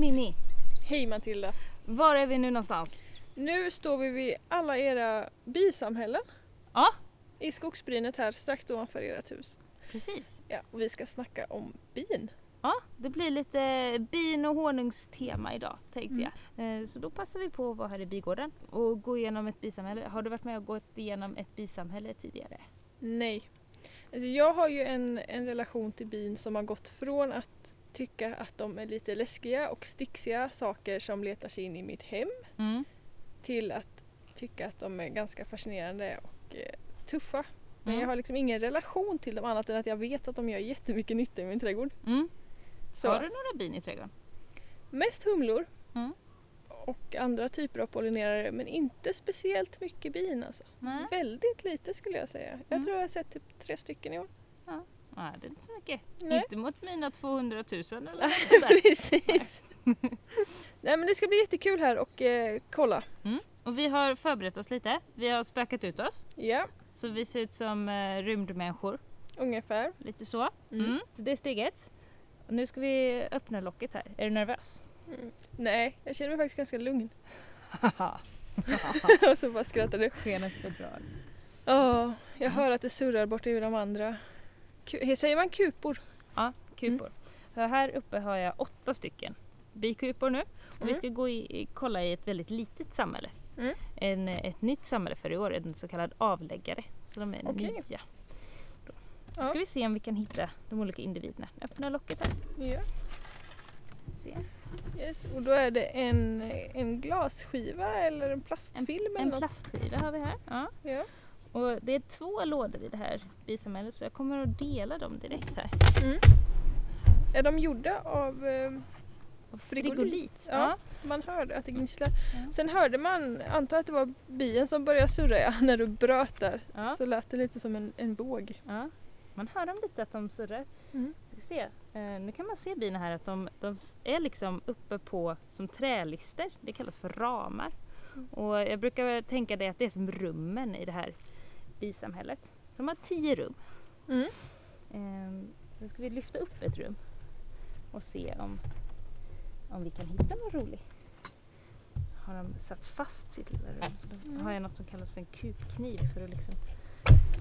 Mimmi! Hej Matilda! Var är vi nu någonstans? Nu står vi vid alla era bisamhällen Ja, i skogsbrynet här strax ovanför ert hus. precis. Ja, och vi ska snacka om bin. Ja, det blir lite bin och honungstema idag tänkte Mm. jag. Eh, Så då passar vi på att vara här i bigården och gå igenom ett bisamhälle. Har du varit med och gått igenom ett bisamhälle tidigare? Nej. Alltså jag har ju en, en relation till bin som har gått från att tycka att de är lite läskiga och sticksiga saker som letar sig in i mitt hem Mm. till att tycka att de är ganska fascinerande och eh, tuffa. Men Mm. jag har liksom ingen relation till dem annat än att jag vet att de gör jättemycket nytta i min trädgård. Mm. Har du några bin i trädgården? mest humlor Mm. och andra typer av pollinerare men inte speciellt mycket bin alltså. Väldigt lite skulle jag säga. Jag Mm. tror jag har sett typ tre stycken i år. Nej, det är inte så mycket. Nej. Inte mot mina 200 000 eller något sånt där. Precis! Nej men det ska bli jättekul här och eh, kolla. Och vi har förberett oss lite. Vi har spökat ut oss. Ja, Så vi ser ut som eh, rymdmänniskor. ungefär. Lite så. Mm. Mm. Så det är steg ett. Och nu ska vi öppna locket här. Är du nervös? Mm. Nej, jag känner mig faktiskt ganska lugn. Och så bara skrattar du. Skenet bedrar. Ja, jag hör att det surrar bort i de andra. Säger man kupor? Ja, kupor. För här uppe har jag åtta stycken bikupor nu. Och vi Mm. ska gå i, kolla i ett väldigt litet samhälle. Mm. En, ett nytt samhälle för i år, en så kallad avläggare. Så de är Okej. nya. Då. Ja. ska vi se om vi kan hitta de olika individerna. Öppna locket här. Ja. Se. Yes. Och då är det en, en glasskiva eller en plastfilm eller En något. plastskiva har vi här. Ja. Ja. Och det är två lådor i det här bisamhället så jag kommer att dela dem direkt här. Är de gjorda av... Eh, Frigolit. frigolit. Ja. man hörde att det gnisslar. Ja. Sen hörde man, antar att det var bien som började surra ja, när du bröt där. Ja. Så lät det lite som en, en. Ja, man hör dem lite att de surrar. Mm. Se. Eh, nu kan man se bina här att de, de är liksom uppe på som trälister. Det kallas för ramar. Mm. Och jag brukar tänka det att det är som rummen i det här bisamhället. De har tio rum. Mm. Eh, nu ska vi lyfta upp ett rum och se om, om vi kan hitta någon rolig. Har de satt fast sitt lilla rum så då Mm. har jag något som kallas för en kupkniv för att liksom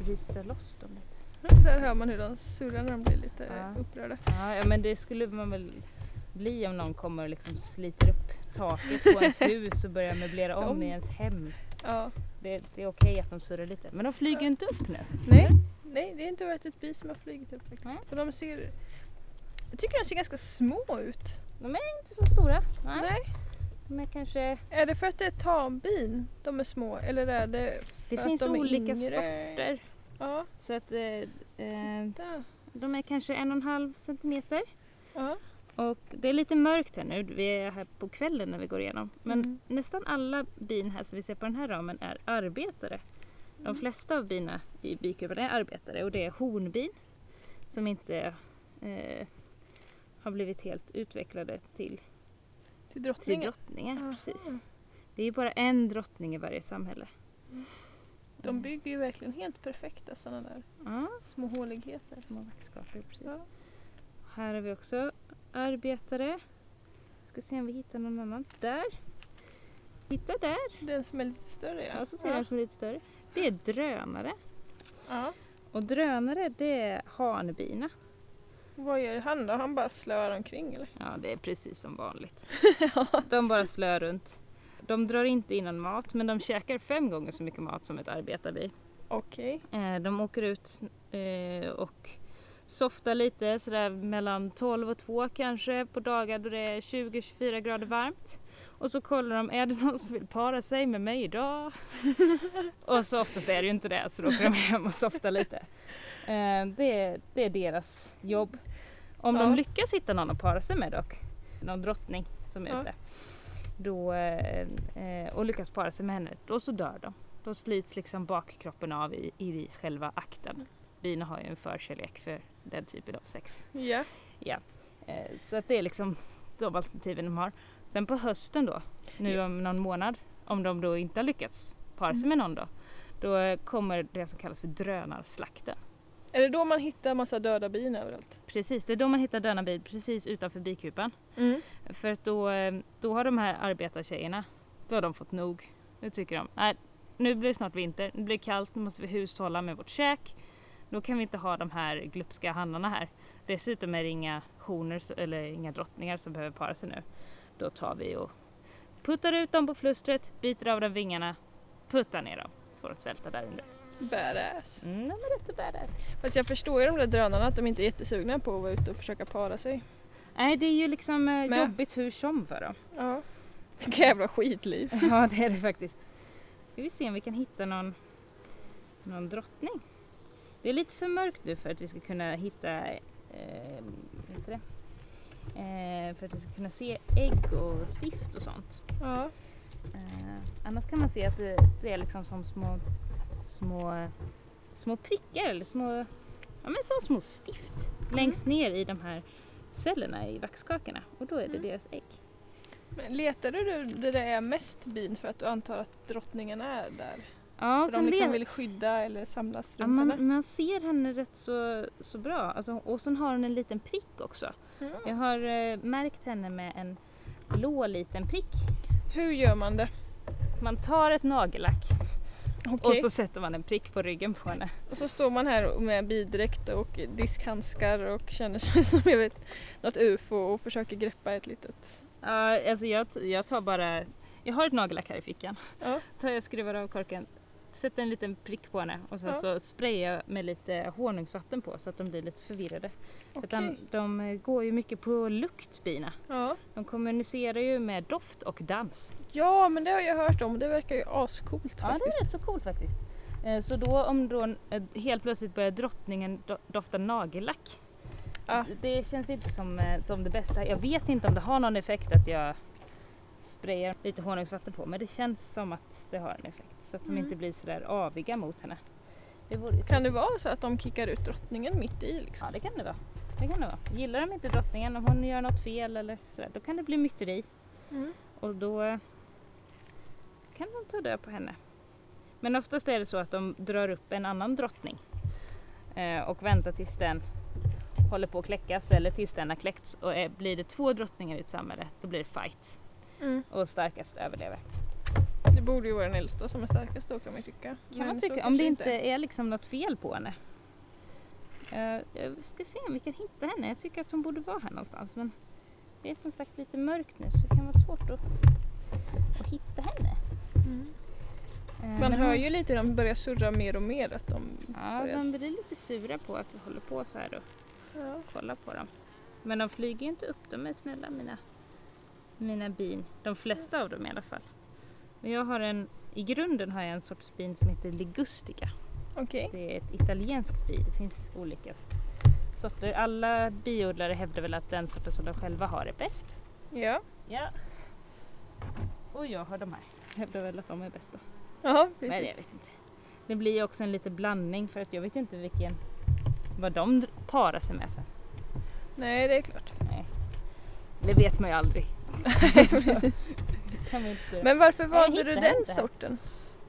bryta loss dem lite. Där hör man hur de surrar när de blir lite Ja. upprörda. Ja, ja men det skulle man väl bli om någon kommer och liksom sliter upp taket på ens hus och börjar möblera Om. i ens hem. Ja. Det, det är okej att de surrar lite. Men de flyger ju inte upp nu. Nej, nej, det är inte varit ett bi som har flugit upp faktiskt. Nej. För de ser... Jag tycker de ser ganska små ut. De är inte så stora. Nej. Nej. De är kanske... Är det för att det är tambin de är små eller är det Det för finns att de är olika yngre? sorter. Ja, Så att eh, eh, de är kanske en och en halv centimeter. Ja. Och det är lite mörkt här nu. Vi är här på kvällen när vi går igenom. Men Mm. nästan alla bin här som vi ser på den här ramen är arbetare. De Mm. flesta av bina i bikupan är arbetare och det är hornbin som inte eh, har blivit helt utvecklade till, Till till drottningen. drottningar. Precis. Det är bara en drottning i varje samhälle. De bygger ju verkligen helt perfekta sådana där Ja, små håligheter. små vaxkartor. Precis. Ja. Här har vi också arbetare. Ska se om vi hittar någon annan. Där. Titta där. Den som är lite större ja. Ja, så ser jag en som är lite större. Det är drönare. ja. Och drönare det är hanbina. Vad gör han då? Han bara slör omkring eller? Ja, det är precis som vanligt. De bara slör runt. De drar inte in någon mat, men de käkar fem gånger så mycket mat som ett arbetarbi. Okej. Eh, De åker ut eh, och softar lite sådär mellan 12 och 2 kanske på dagar då det är 20-24 grader varmt. Och så kollar de, är det någon som vill para sig med mig idag? och så oftast är det ju inte det, så då åker de hem och softar lite. Eh, Det är, det är deras jobb. Om Ja. de lyckas hitta någon att para sig med dock, någon drottning som är Ja. ute, då, eh, eh, och lyckas para sig med henne, då så dör de. Då slits liksom bakkroppen av i, i själva akten. Bina har ju en förkärlek för den typen av sex. Ja. Eh, Så att det är liksom de alternativen de har. Sen på hösten då, nu om någon månad, om de då inte har lyckats para sig Mm. med någon då, då kommer det som kallas för drönarslakten. Är det då man hittar massa döda bin överallt? Precis, det är då man hittar döda bin precis utanför bikupan. Mm. För att då, eh, då har de här arbetartjejerna, då har de fått nog. Nu tycker de, nej nu blir det snart vinter, nu blir det kallt, nu måste vi hushålla med vårt käk. Då kan vi inte ha de här glupska hannarna här. Dessutom är det inga honor eller inga drottningar som behöver para sig nu. Då tar vi och puttar ut dem på flustret, biter av dem vingarna, puttar ner dem. Så får de svälta där under. Badass. Mm, de är rätt så badass. Fast jag förstår ju de där drönarna att de inte är jättesugna på att vara ute och försöka para sig. Nej, det är ju liksom eh, Men- jobbigt hur som för dem. Ja. Vilka jävla skitliv. Ja, det är det faktiskt. Ska vi se om vi kan hitta någon, någon drottning. Det är lite för mörkt nu för att vi ska kunna hitta eh, det? Eh, för att vi ska kunna se ägg och stift och sånt. Ja. Eh, annars kan man se att det, det är liksom som små, små, små prickar eller små, ja men som små stift längst ner i de här cellerna i vaxkakorna och då är det Mm. deras ägg. Men letar du där det är mest bin för att du antar att drottningen är där? Ja, för de liksom lever- vill skydda eller samlas Ja, runt man, henne? man ser henne rätt så, så bra. Alltså, och sen har hon en liten prick också. Jag Mm. har eh, märkt henne med en blå liten prick. Hur gör man det? Man tar ett nagellack Okej. och så sätter man en prick på ryggen på henne. Och så står man här med bidräkt och diskhandskar och känner sig som jag vet, något ufo och försöker greppa ett litet... Ja, alltså jag, jag tar bara, jag har ett nagellack här i fickan. Ja. Tar jag skruvar av korken, sätter en liten prick på henne och sen Ja. så sprayar jag med lite honungsvatten på så att de blir lite förvirrade. Utan de eh, går ju mycket på lukt bina. Ja. De kommunicerar ju med doft och dans. ja, men det har jag hört om. Det verkar ju ascoolt Ja, det faktiskt. är rätt så coolt faktiskt. Eh, Så då om då eh, helt plötsligt börjar drottningen do- dofta nagellack. Ja. Det känns inte som, som det bästa. Jag vet inte om det har någon effekt att jag sprayar lite honungsvatten på men det känns som att det har en effekt så att de Mm. inte blir sådär aviga mot henne. Det Kan det vara så att de kickar ut drottningen mitt i liksom? Ja det kan det vara. Det kan det vara. Gillar de inte drottningen, om hon gör något fel eller sådär, då kan det bli myteri. Mm. Och då kan de ta död på henne. Men oftast är det så att de drar upp en annan drottning eh, och väntar tills den håller på att kläckas eller tills den har kläckts. Och blir det två drottningar i ett samhälle, då blir det fight. Mm. Och starkast överlever. Det borde ju vara den äldsta som är starkast då kan man tycka. Kan Men man tycka, om det inte är liksom något fel på henne. Jag ska se om vi kan hitta henne. Jag tycker att hon borde vara här någonstans. Men det är som sagt lite mörkt nu så det kan vara svårt att, att hitta henne. Mm. Eh, Man men hör hon- ju lite hur de börjar surra mer och mer att de Ja, börjar... de blir lite sura på att vi håller på så här och Ja. kollar på dem. Men de flyger ju inte upp, de är snälla mina, mina bin. De flesta av dem i alla fall. Men jag har en, i grunden har jag en sorts bin som heter ligustica. Okej. Det är ett italienskt bi, det finns olika sorter. Alla biodlare hävdar väl att den sorten som de själva har är bäst. Ja. Ja. Och jag har de här. Hävdar väl att de är bästa. Ja, Nej, jag precis. vet inte. Det blir ju också en liten blandning för att jag vet ju inte vilken, vad de parar sig med sen. Nej, det är klart. Nej. Det vet man ju aldrig. Kan man inte. Men varför valde du den sorten?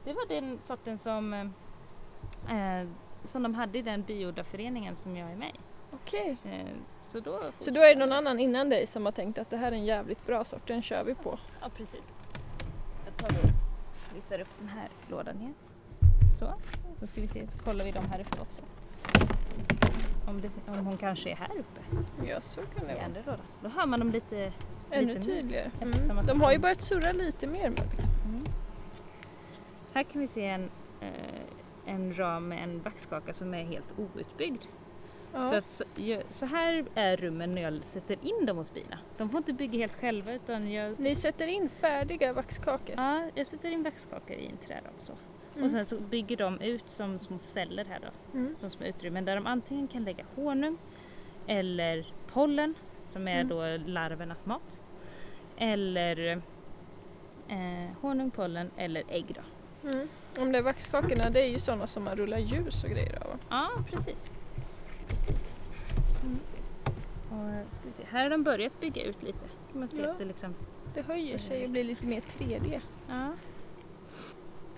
Det var den sorten som, eh, som de hade i den biodlarföreningen som jag är med i. Okej. Eh, så då, Så då är det någon annan innan dig som har tänkt att det här är en jävligt bra sort, den kör vi på. Ja precis. Jag tar och flyttar upp den här lådan igen. Så, då ska vi se, så kollar vi dem här uppe också. Om, det, om hon kanske är här uppe Ja, så kan det vara. Då hör man dem lite. Ännu lite tydligare. Mm. De de- har ju börjat surra lite mer med liksom. Mm. Här kan vi se en, eh, en ram med en vaxkaka som är helt outbyggd. Ja. Så, att, så, så här är rummen när jag sätter in dem hos bina. De får inte bygga helt själva utan jag, Ni sätter in färdiga vaxkakor? ja, jag sätter in vaxkakor i en träram så. Mm. Och sen så bygger de ut som små celler här då, Mm. som små utrymmen där de antingen kan lägga honung eller pollen som är Mm. då larvernas mat. Eller eh, honung, pollen eller ägg då. Mm. De där vaxkakorna det är ju sådana som man rullar ljus och grejer av? Ja, precis. precis. Mm. Och, ska vi se. Här har de börjat bygga ut lite. Kan man se Ja. att det liksom, Det höjer sig och blir lite mer 3D. ja.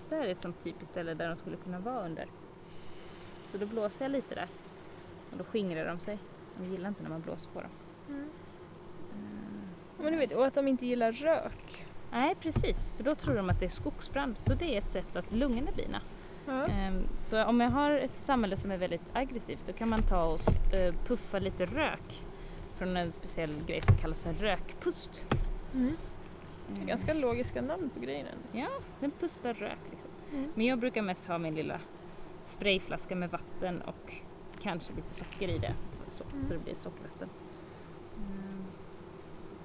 Det här är ett sånt typiskt ställe där de skulle kunna vara under. Så då blåser jag lite där. Och då skingrar de sig. De gillar inte när man blåser på dem. Mm. Men du vet, och att de inte gillar rök. Nej precis, för då tror de att det är skogsbrand. Så det är ett sätt att lugna bina. Ja. Ehm, Så om jag har ett samhälle som är väldigt aggressivt då kan man ta och eh, puffa lite rök från en speciell grej som kallas för rökpust. Mm. Mm. Ganska logiska namn på grejen. Ja, den pustar rök liksom. Mm. Men jag brukar mest ha min lilla sprayflaska med vatten och kanske lite socker i det. Så, Mm. så det blir sockervatten.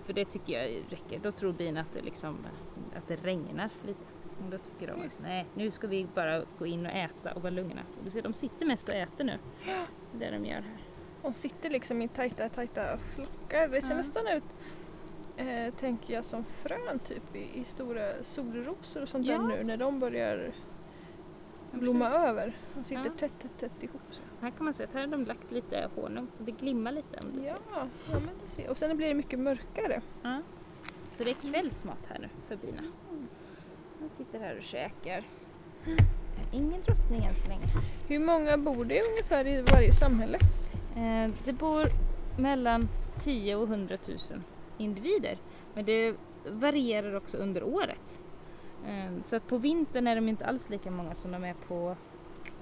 Mm. För det tycker jag räcker. Då tror bina att det, liksom, att det regnar lite. Och då tycker de att nej, nu ska vi bara gå in och äta och vara lugna. Och du ser, de sitter mest och äter nu. Det är det de gör här. De sitter liksom i tajta, tajta flockar. Det ser Ja. nästan ut, eh, tänker jag, som frön typ i, i stora solrosor och sånt Ja. där nu när de börjar Ja, blomma precis. över. De sitter Ja. tätt, tätt, tätt ihop. Så. Här kan man se att här har de lagt lite honung så det glimmar lite. Om du Ja, men det ser. Och sen blir det mycket mörkare. Ja. Så det är kvällsmat här nu för bina. De sitter här och käkar. Ingen drottning än så länge. Hur många bor det ungefär i varje samhälle? Eh, det bor mellan 10 och 100 000 individer. Men det varierar också under året. Eh, så att på vintern är de inte alls lika många som de är på,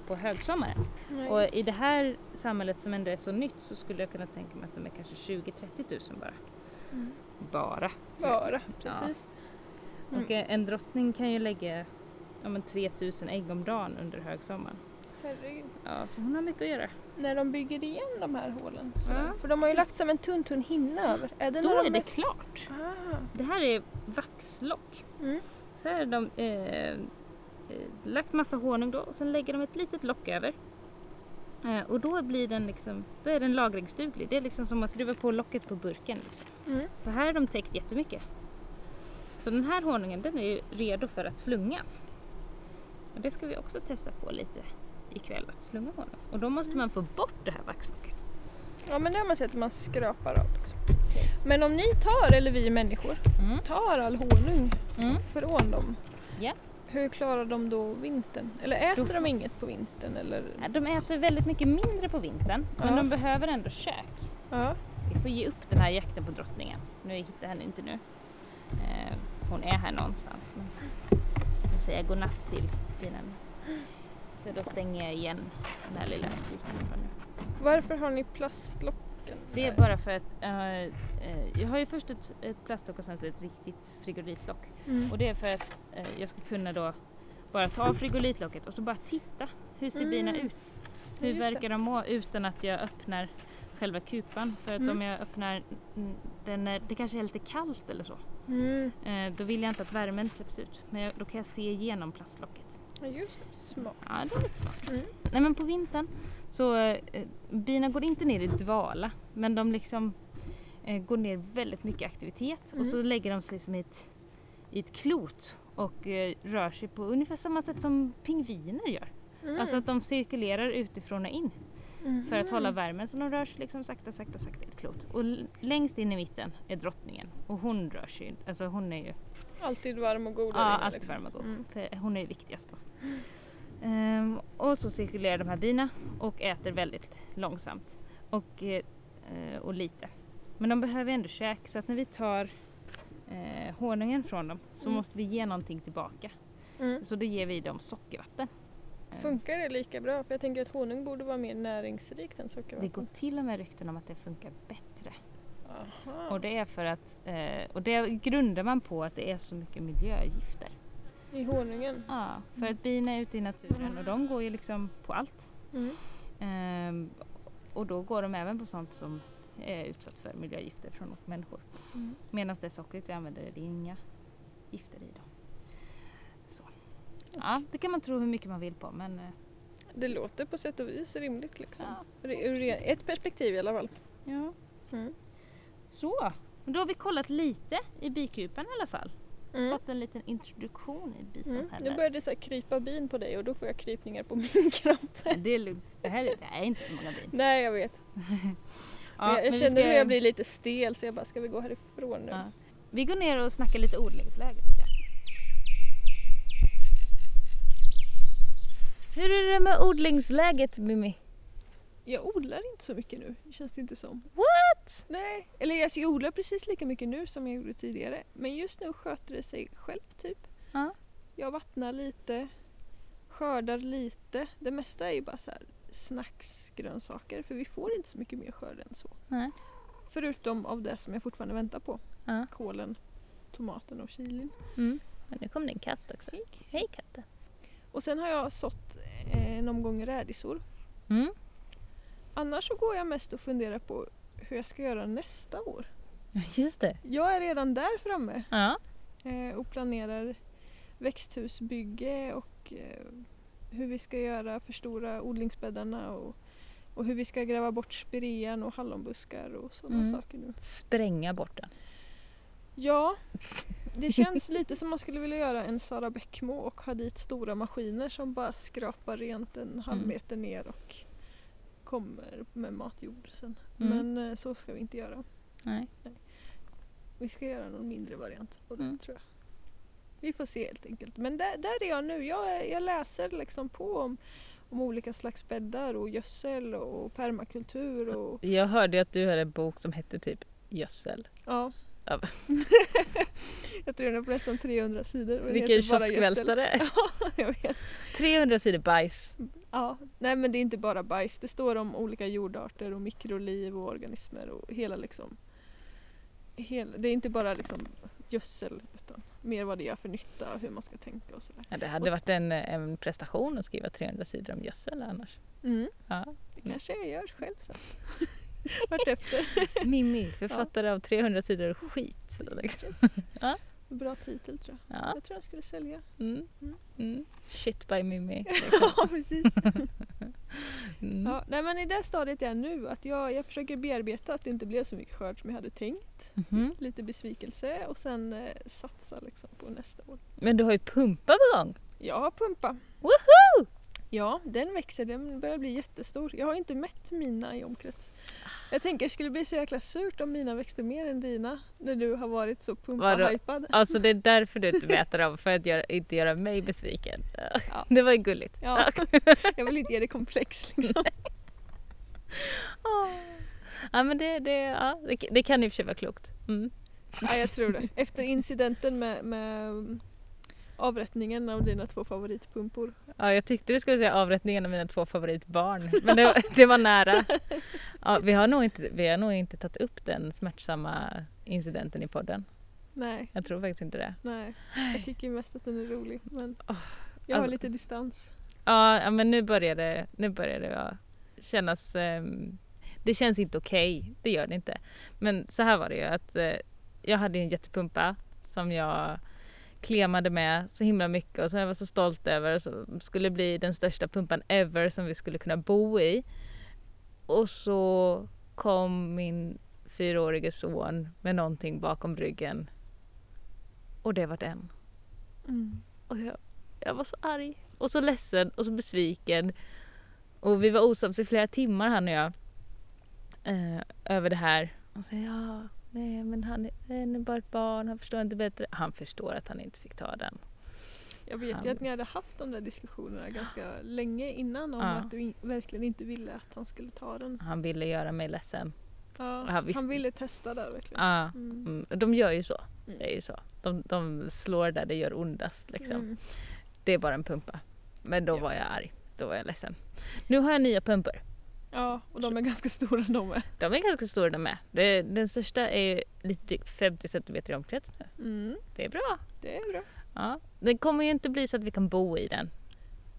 på högsommaren. Nej. Och i det här samhället som ändå är så nytt så skulle jag kunna tänka mig att de är kanske 20-30 000 bara. Mm. Bara. Bara, Ja. precis. Mm. Och eh, en drottning kan ju lägga ja, men 3000 ägg om dagen under högsommaren. Herregud. Ja, så hon har mycket att göra. När de bygger igen de här hålen. sådär. Ja, För de har ju precis. lagt som en tunn tunn hinna över. Är det Då när är de det klart. Ah. Det här är vaxlock. Mm. Så har de eh, eh, lagt massa honung då och sen lägger de ett litet lock över. Eh, och då blir den liksom, då är den lagringsduglig. Det är liksom som att skruva på locket på burken. Liksom. Mm. För här har de täckt jättemycket. Så den här honungen den är ju redo för att slungas. Och det ska vi också testa på lite ikväll, att slunga honung. Och då måste man få bort det här vaxlocket. Ja men det har man sett att man skrapar av. Liksom. Precis. Men om ni tar, eller vi människor, Mm. tar all honung Mm. från dem. Ja. Hur klarar de då vintern? Eller äter Då- de inget på vintern? Eller? Ja, De äter väldigt mycket mindre på vintern, men Ja. de behöver ändå kök. Ja. Vi får ge upp den här jakten på drottningen. Nu hittar henne inte nu. Eh, hon är här någonstans. Men jag får säga godnatt till binan. Så då stänger jag igen den här lilla nu. Varför har ni plastlocken? Det är bara för att eh, eh, jag har ju först ett, ett plastlock och sen så ett riktigt frigolitlock. Mm. Och det är för att eh, jag ska kunna då bara ta frigolitlocket och så bara titta. Hur ser Mm. bina ut? Hur det. verkar de må utan att jag öppnar själva kupan? För att Mm. om jag öppnar den, är- det kanske är lite kallt eller så. Mm. Då vill jag inte att värmen släpps ut. Men jag, då kan jag se igenom plastlocket. Ja just det, smart. Ja, det är lite smart. Mm. Nej men på vintern så eh, bina går inte ner i dvala men de liksom eh, går ner väldigt mycket aktivitet och Mm. så lägger de sig som i ett, i ett klot och eh, rör sig på ungefär samma sätt som pingviner gör. Mm. Alltså att de cirkulerar utifrån och in för att hålla värmen så de rör sig liksom sakta, sakta, sakta i ett klot. Och längst in i mitten är drottningen och hon rör sig alltså hon är ju Alltid varm och god Ja, alltid liksom. varm och god. Mm. För hon är ju viktigast då. Ehm, och så cirkulerar de här bina och äter väldigt långsamt och, eh, och lite. Men de behöver ändå käk så att när vi tar eh, honungen från dem så Mm. måste vi ge någonting tillbaka. Mm. Så då ger vi dem sockervatten. Ehm, Funkar det lika bra? För jag tänker att honung borde vara mer näringsrikt än det sockervatten. går till och med rykten om att det funkar bättre. Aha. Och det är för att, eh, och det grundar man på att det är så mycket miljögifter. I honungen? Ja, för att bina är ute i naturen och de går ju liksom på allt. Mm. Ehm, och då går de även på sånt som är utsatt för miljögifter från oss människor. Mm. Medan det sockret vi använder det är inga gifter i dem. Ja, det kan man tro hur mycket man vill på men eh, Det låter på sätt och vis rimligt liksom. ja. Ur ett perspektiv i alla fall. ja. Mm. Så, då har vi kollat lite i bikupan i alla fall. Mm. Fått en liten introduktion i Mm. bisamhället. Nu börjar det så krypa bin på dig och då får jag krypningar på min kropp. Men Det är lugnt. Det här är, det här är inte så många bin. Nej jag vet. Ja, jag jag känner ska- hur jag blir lite stel så jag bara, ska vi gå härifrån nu? Ja. Vi går ner och snackar lite odlingsläge Hur är det med odlingsläget Mimmi? Jag odlar inte så mycket nu, känns det inte som. What? Nej, eller alltså, jag odlar precis lika mycket nu som jag gjorde tidigare. Men just nu sköter det sig själv typ. Ja. Jag vattnar lite, skördar lite. Det mesta är ju bara så här snacksgrönsaker för vi får inte så mycket mer skörd än så. Nej. Förutom av det som jag fortfarande väntar på. Ja. Kålen, tomaten och chilin. Mm. Men nu kom din katt också. Hej katten. Och sen har jag sått en omgång rädisor. Mm. Annars så går jag mest och funderar på hur jag ska göra nästa år. Just det. Jag är redan där framme Ja. eh, och planerar växthusbygge och eh, hur vi ska göra förstora odlingsbäddarna och, och hur vi ska gräva bort spirean och hallonbuskar och sådana Mm. saker nu. Spränga bort den. Ja, det känns lite som man skulle vilja göra en Sara Bäckmo och ha dit stora maskiner som bara skrapar rent en halv Mm. meter ner och kommer med matjord sen. Mm. Men eh, så ska vi inte göra. Nej. Vi ska göra någon mindre variant på det Mm. tror jag. Vi får se helt enkelt. Men där, där är jag nu. Jag, jag läser liksom på om, om olika slags bäddar och gödsel och permakultur och Jag hörde att du hade en bok som hette typ Gödsel. ja. Ja. jag tror den är på nästan 300 sidor. och Vilken kioskvältare. Ja, jag vet. 300 sidor bajs. Ja, nej men det är inte bara bajs. Det står om olika jordarter och mikroliv och organismer och hela liksom. Hela, det är inte bara liksom gödsel utan mer vad det gör för nytta och hur man ska tänka och sådär. Ja, det hade varit en, en prestation att skriva 300 sidor om gödsel annars. Mm, Ja. det kanske jag gör själv sen. Vartefter. Mimmi, författare av 300 sidor skit. Liksom. Yes. Ja. Bra titel tror jag. Ja. Jag tror jag skulle sälja. Mm. Mm. Mm. Shit by Mimmi. ja precis. Mm. Ja, nej men i det stadiet jag är nu att jag, jag försöker bearbeta att det inte blev så mycket skörd som jag hade tänkt. Mhm. Lite besvikelse och sen eh, satsa liksom på nästa år. Men du har ju pumpa på gång. Jag har pumpa. Woho! Ja, den växer. Den börjar bli jättestor. Jag har inte mätt mina i omkrets. Jag tänker det skulle bli så jäkla surt om mina växte mer än dina när du har varit så Vadå? pumpa-hypad. Alltså det är därför du inte mäter dem, för att göra, inte göra mig besviken. Ja. Det var ju gulligt. Ja, jag vill inte ge dig komplex liksom. Åh. Ja men det, det, ja, det, det kan i och för sig vara klokt. Mm. Ja, jag tror det. Efter incidenten med, med mm, avrättningen av dina två favoritpumpor. Ja, jag tyckte du skulle säga avrättningen av mina två favoritbarn, men det, det var nära. Ja, vi, har nog inte, vi har nog inte tagit upp den smärtsamma incidenten i podden. Nej, Jag tror faktiskt inte det. nej. Jag tycker mest att den är rolig. Men Åh, jag har alltså- lite distans. Ja, men nu börjar det, nu börjar det ja, kännas... ehm, det känns inte okej, det gör det inte. Men så här var det ju att eh, jag hade en jättepumpa som jag klemade med så himla mycket och som jag var så stolt över som skulle bli den största pumpan ever som vi skulle kunna bo i. Och så kom min fyraårige son med någonting bakom ryggen och det var den. Mm. Och jag, jag var så arg och så ledsen och så besviken. Och vi var osams i flera timmar han och jag. Eh, över det här. Och så ja, nej men han är, han är bara ett barn, han förstår inte bättre. Han förstår att han inte fick ta den. Jag vet ju Han- att ni hade haft de där diskussionerna ganska länge innan om Ja. att du in, verkligen inte ville att han skulle ta den. Han ville göra mig ledsen. Ja, Ja, visst. han ville testa där verkligen. Ja, Mm. mm, de gör ju så. Mm. Det är ju så. De, de slår där det gör ondast liksom. Mm. Det är bara en pumpa. Men då Ja. var jag arg. Då var jag ledsen. Nu har jag nya pumpor. Ja, och de är ganska stora de med. De är ganska stora de med. Den största är lite drygt 50 cm i omkrets nu. Mm, Det är bra. det är bra. Ja. Det kommer ju inte bli så att vi kan bo i den.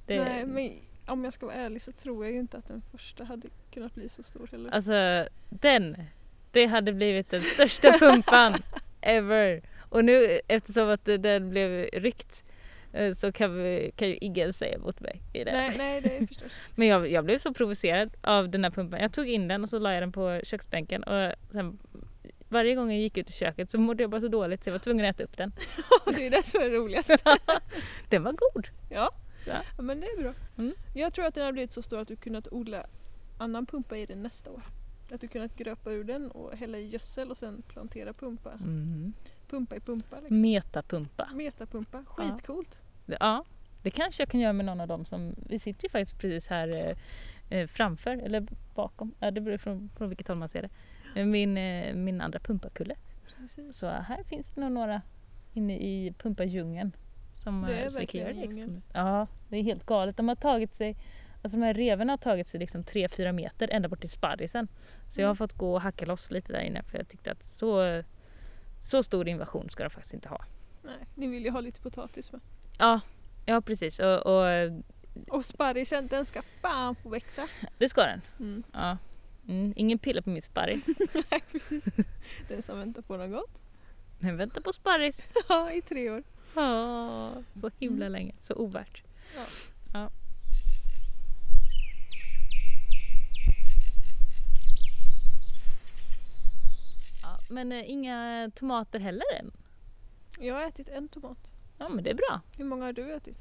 Det, Nej, men om jag ska vara ärlig så tror jag ju inte att den första hade kunnat bli så stor heller. Alltså den, det hade blivit den största pumpan ever. Och nu eftersom att den blev ryckt eh, så kan, vi, kan ju ingen säga emot mig i det. Nej, nej, det är förstås. Men jag, jag blev så provocerad av den här pumpan. Jag tog in den och så la jag den på köksbänken och sen varje gång jag gick ut i köket så mådde jag bara så dåligt så jag var tvungen att äta upp den. det är det som är roligast. Den var god. Ja. Ja. ja, men det är bra. Mm. Jag tror att den har blivit så stor att du kunnat odla annan pumpa i den nästa år. Att du kunnat gröpa ur den och hälla i gödsel och sen plantera pumpa. Mm. Pumpa i pumpa liksom. Metapumpa. Metapumpa, skitcoolt. Ja, det kanske jag kan göra med någon av dem som... Vi sitter ju faktiskt precis här eh, framför eller bakom, ja, det beror från, från vilket håll man ser det, eh, min, eh, min andra pumpakulle. Så här finns det nog några inne i pumpadjungeln. Som, Det är eh, som verkligen djungeln. Ja, det är helt galet. De har tagit sig, alltså de här revorna har tagit sig liksom 3-4 meter ända bort till sparrisen. Så jag har Mm. fått gå och hacka loss lite där inne för jag tyckte att så, så stor invasion ska de faktiskt inte ha. Nej, ni vill ju ha lite potatis med. Ja, ja precis. Och, och eh, Och sparrisen den ska fan få växa. det ska den. Mm. Ja. Mm, ingen pilla på min sparris. Nej precis. Den som väntar på något gott. Men vänta på sparris. Ja, i tre år. Ja, så himla länge. Så ovärt. Ja. Ja. Ja, men eh, inga tomater heller än. Jag har ätit en tomat. Ja men det är bra. Hur många har du ätit?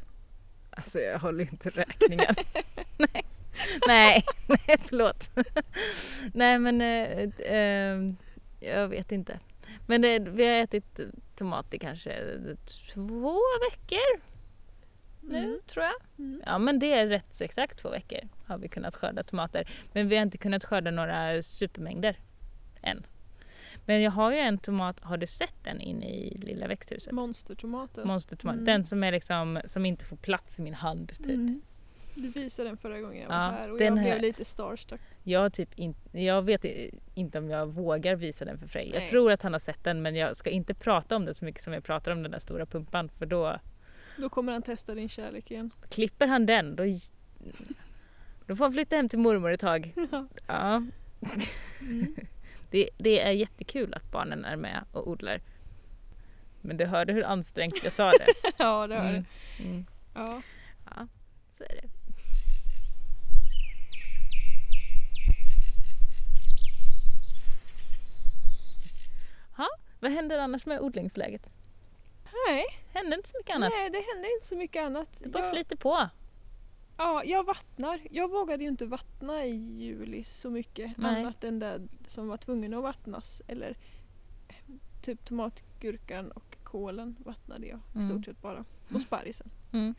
Alltså jag håller inte räkningen. nej. nej, nej förlåt. nej men eh, eh, jag vet inte. Men det, vi har ätit tomat i kanske två veckor nu Mm. tror jag. Mm. Ja men det är rätt så exakt två veckor har vi kunnat skörda tomater. Men vi har inte kunnat skörda några supermängder än. Men jag har ju en tomat, har du sett den inne i lilla växthuset? Monstertomaten. Monstertomat. Mm. Den som är liksom, som inte får plats i min hand typ. Mm. Du visade den förra gången jag var Ja, här och jag har blev lite starstruck. Jag, typ in, jag vet inte om jag vågar visa den för Frej. Jag tror att han har sett den men jag ska inte prata om den så mycket som jag pratar om den där stora pumpan för då Då kommer han testa din kärlek igen. klipper han den då, då får han flytta hem till mormor ett tag. Ja. Mm. Det, det är jättekul att barnen är med och odlar. Men du hörde hur ansträngt jag sa det. ja, det har Mm. Mm. Ja. Ja, så är det. Ha, vad händer annars med odlingsläget? Nej, Händer inte så mycket annat? nej, det händer inte så mycket annat. Det bara jag, flyter på. ja, jag vattnar. Jag vågade ju inte vattna i juli så mycket. Nej. Annat än det som var tvungen att vattnas. Eller typ tomatgurkan och kålen vattnade jag Mm. stort sett bara. Och sparrisen. Mm.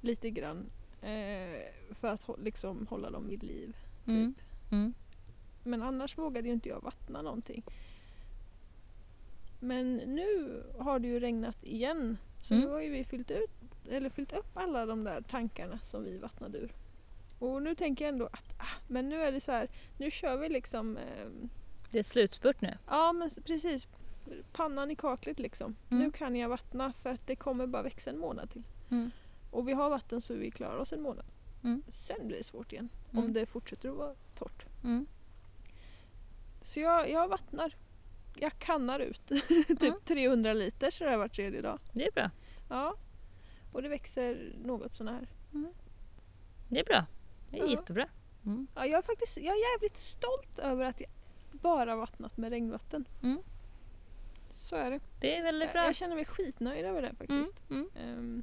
Lite grann. Eh, för att liksom hålla dem vid liv. Mm. Typ. Mm. Men annars vågade ju inte jag vattna någonting. Men nu har det ju regnat igen. Så Mm. nu har ju vi fyllt, ut, eller fyllt upp alla de där tankarna som vi vattnade ur. Och nu tänker jag ändå att ah, men nu är det så här, nu kör vi liksom, eh, Det är slutspurt nu. ja men precis, pannan i kaklet liksom. Mm. Nu kan jag vattna för att det kommer bara växa en månad till. Mm. Och vi har vatten så vi klarar oss en månad. Mm. Sen blir det svårt igen Mm. om det fortsätter att vara torrt. Mm. Så jag, jag vattnar. Jag kannar ut typ Mm. 300 liter så det har varit tredje dag. Det är bra. Ja. Och det växer något sånär. Det är bra. Det är Ja. jättebra. Mm. Ja, jag, är faktiskt, jag är jävligt stolt över att jag bara vattnat med regnvatten. Mm. Så är det. Det är väldigt Jag, bra. jag känner mig skitnöjd över det Mm. faktiskt. Mm. Ehm,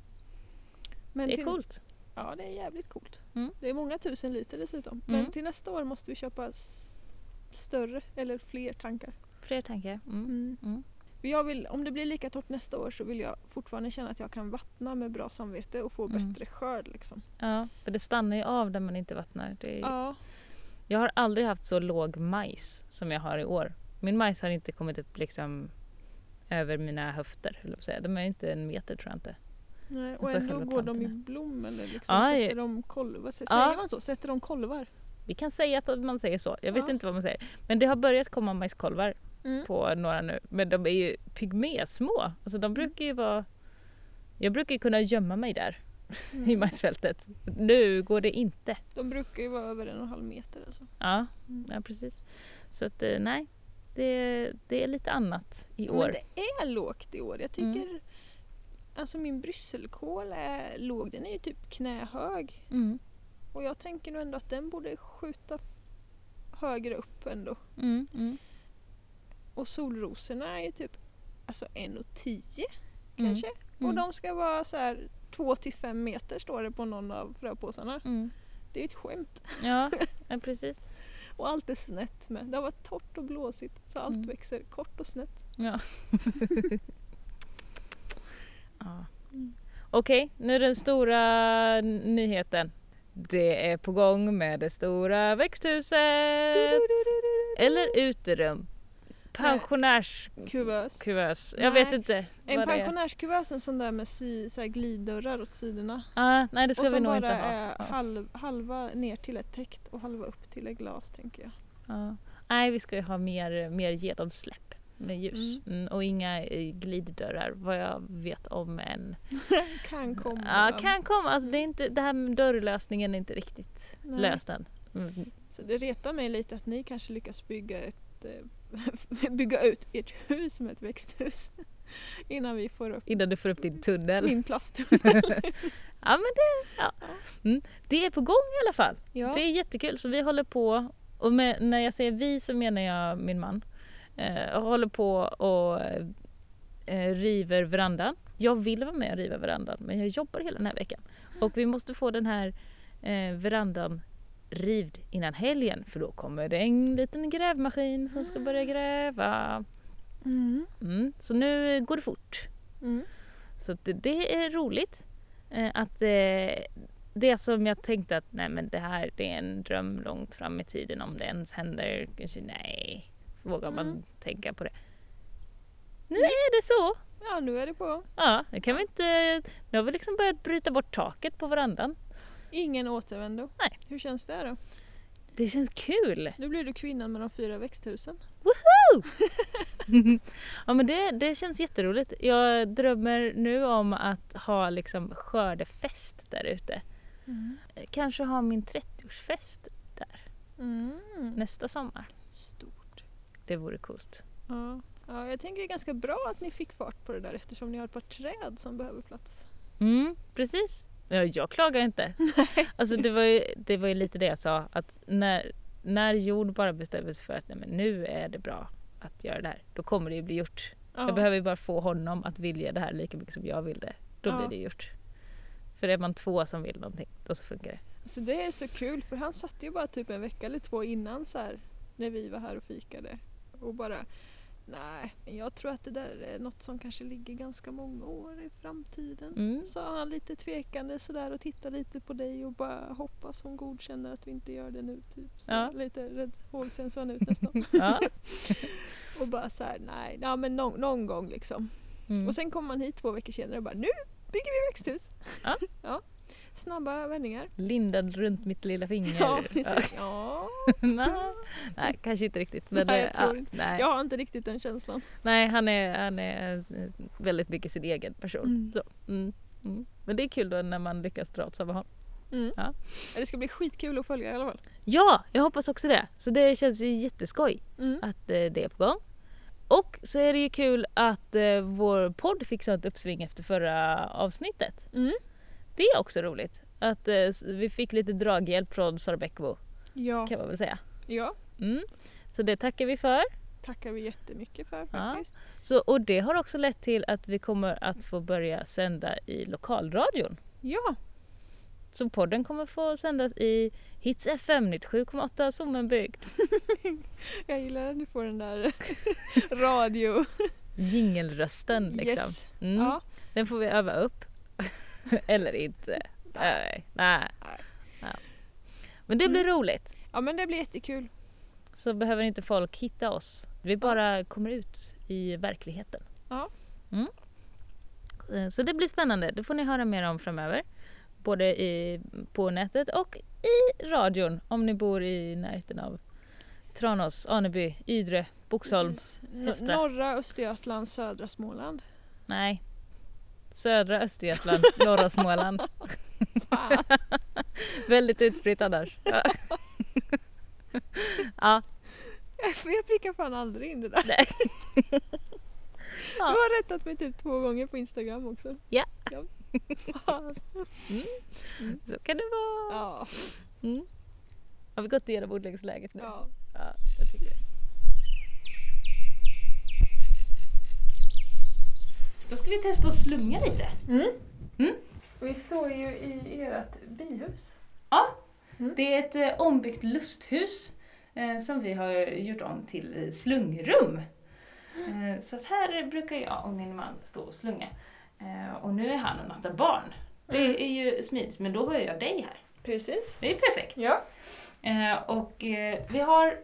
men Det är till, coolt. Ja, det är jävligt coolt. Mm. Det är många tusen liter dessutom. Mm. Men till nästa år måste vi köpa större eller fler tankar. Fler tankar. Mm. Mm. Mm. Jag vill, om det blir lika torrt nästa år så vill jag fortfarande känna att jag kan vattna med bra samvete och få Mm. bättre skörd. Liksom. Ja, för det stannar ju av där man inte vattnar. Är... Ja, Jag har aldrig haft så låg majs som jag har i år. Min majs har inte kommit upp liksom över mina höfter. att säga. De är inte en meter tror jag inte. nej, och Alltså ändå går de i blom eller liksom Ja, sätter de kolvar. Säger Ja. man så? Sätter de kolvar? Vi kan säga att man säger så. Jag vet Ja. inte vad man säger. Men det har börjat komma majskolvar Mm. på några nu. Men de är ju pygmésmå. Alltså de brukar ju vara... Jag brukar ju kunna gömma mig där i Mm. majsfältet. Nu går det inte. De brukar ju vara över en och en halv meter. Alltså. Ja, Mm. ja precis. Så att eh, nej, det, det är lite annat i Men år. det är lågt i år. Jag tycker Alltså min brysselkål är låg. Den är ju typ knähög. Mm. Och jag tänker nog ändå att den borde skjuta högre upp ändå. Mm, mm, Och solrosorna är typ alltså 1,10 Mm. kanske. Och mm, de ska vara så här 2-5 meter står det på någon av fröpåsarna. mm. Det är ett skämt. Ja, ja, precis. Och allt är snett med. Det har varit torrt och blåsigt så allt Mm. växer kort och snett. Ja. ja. Mm. Okej, nu den stora nyheten. det är på gång med det stora växthuset. Eller uterum. Pensionärskuvös. Kuvös. Jag Nej. vet inte En det är. pensionärskuvös, en sån där med si, så här gliddörrar åt sidorna. Ah, nej det ska och vi som nog bara inte ha. är Ja. halv, halva ner till ett täckt och halva upp till ett glas tänker jag. Ja. Nej, vi ska ju ha mer, mer genomsläpp med ljus. Mm. och inga eh, gliddörrar vad jag vet om än. kan komma. Ja, kan komma. Alltså, det, är inte, det här med dörrlösningen är inte riktigt Nej. löst än. Mm. Så det retar mig lite att ni kanske lyckas bygga, ett, eh, bygga ut ert hus med ett växthus. Innan vi får upp Innan du får upp din tunnel. min plasttunnel. Ja, men det, ja. Mm. det är på gång i alla fall. Ja. Det är jättekul. Så vi håller på, och med, när jag säger vi så menar jag min man. Eh, håller på och eh, river verandan. Jag vill vara med och riva verandan men jag jobbar hela den här veckan. Och vi måste få den här eh, verandan rivd innan helgen för då kommer det en liten grävmaskin som ska börja gräva. Mm. Mm. Så nu går det fort. Mm. Så det, det är roligt. Eh, att eh, det som jag tänkte att nej men det här det är en dröm långt fram i tiden om det ens händer. Kanske nej, vågar man Mm. tänka på det. Nu är det så. Ja, nu är det på. Ja, det kan vi inte. Nu har vi liksom börjat bryta bort taket på verandan. Ingen återvändo. Nej. Hur känns det då? Det känns kul. Nu blir du kvinnan med de fyra växthusen. ja men det, det känns jätteroligt. Jag drömmer nu om att ha liksom skördefest där ute. Kanske ha min 30-årsfest där Mm. nästa sommar. Stort. Det vore coolt. Ja. ja, jag tänker det är ganska bra att ni fick fart på det där eftersom ni har ett par träd som behöver plats. Mm, precis. Ja, jag klagar inte. Alltså det var, ju, det var ju lite det jag sa att när, när Jon bara bestämmer sig för att nej, men nu är det bra att göra det här, då kommer det ju bli gjort. Ja. Jag behöver ju bara få honom att vilja det här lika mycket som jag vill det. Då Ja. blir det gjort. För är man två som vill någonting, då så funkar det. Alltså det är så kul för han satt ju bara typ en vecka eller två innan så här när vi var här och fikade och bara Nej, men jag tror att det där är något som kanske ligger ganska många år i framtiden. Mm. Sa han lite tvekande sådär och tittade lite på dig och bara hoppas hon godkänner att vi inte gör det nu. Typ. Så Ja. Lite rädd hågsen såg han ut nästan. Ja. och bara så här, nej, ja, men någon, någon gång liksom. Mm. Och sen kom man hit två veckor senare och bara nu bygger vi växthus. Ja. Snabba vändningar. Lindad runt mitt lilla finger. Ja, Ja. precis. Ja. nej, nej, kanske inte riktigt. Men, Nej, eh, jag tror ja, inte. nej. Jag har inte riktigt den känslan. nej han, är, han är eh, väldigt mycket sin egen person. Mm. Så, mm, mm. Men det är kul då när man lyckas dra åt samma håll. Mm. Ja. Det ska bli skitkul att följa i alla fall. Ja, jag hoppas också det. Så det känns ju jätteskoj Mm. att eh, det är på gång. Och så är det ju kul att eh, vår podd fick sånt uppsving efter förra avsnittet. Mm. Det är också roligt. Att eh, vi fick lite draghjälp från Sara Bäckbo Ja. kan man väl säga. ja, Mm. Så det tackar vi för. tackar vi jättemycket för Ja. faktiskt. Så, och det har också lett till att vi kommer att få börja sända i lokalradion. Ja, Så podden kommer få sändas i Hits FM 97,8 Sommenbygd. jag gillar att du får den där radio. Jingelrösten liksom. Yes. Mm. Ja. Den får vi öva upp. Eller inte. Nej. Nej. Nej. Ja. Men det blir Mm. roligt. ja, men det blir jättekul. Så behöver inte folk hitta oss. Vi bara kommer ut i verkligheten. Ja. Mm. Eh, Så det blir spännande. Det får ni höra mer om framöver. Både i, på nätet och i radion om ni bor i närheten av Tranås, Aneby, Ydre, Boxholm. Norra Östergötland, södra Småland. Nej. Södra Östergötland, norra Småland. Väldigt utspritt annars. Ja. ja, jag prickar fan aldrig in det där. nej. Du har rättat mig typ två gånger på Instagram också. Ja. Ja. Så kan det vara. ja. Mm. Har vi gått igenom ordläggsläget nu? ja. Ja, jag tycker det. Då ska vi testa att slunga lite. Mm. Mm. Vi står ju i ert bihus. Ja, Mm. det är ett eh, ombyggt lusthus eh, som vi har gjort om till eh, slungrum. Eh, så att här brukar jag och min man stå och slunga. Eh, och nu är han och nattar barn. Det Mm. är ju smidigt, men då har jag dig här. Precis. Det är perfekt. Ja. Eh, och eh, vi har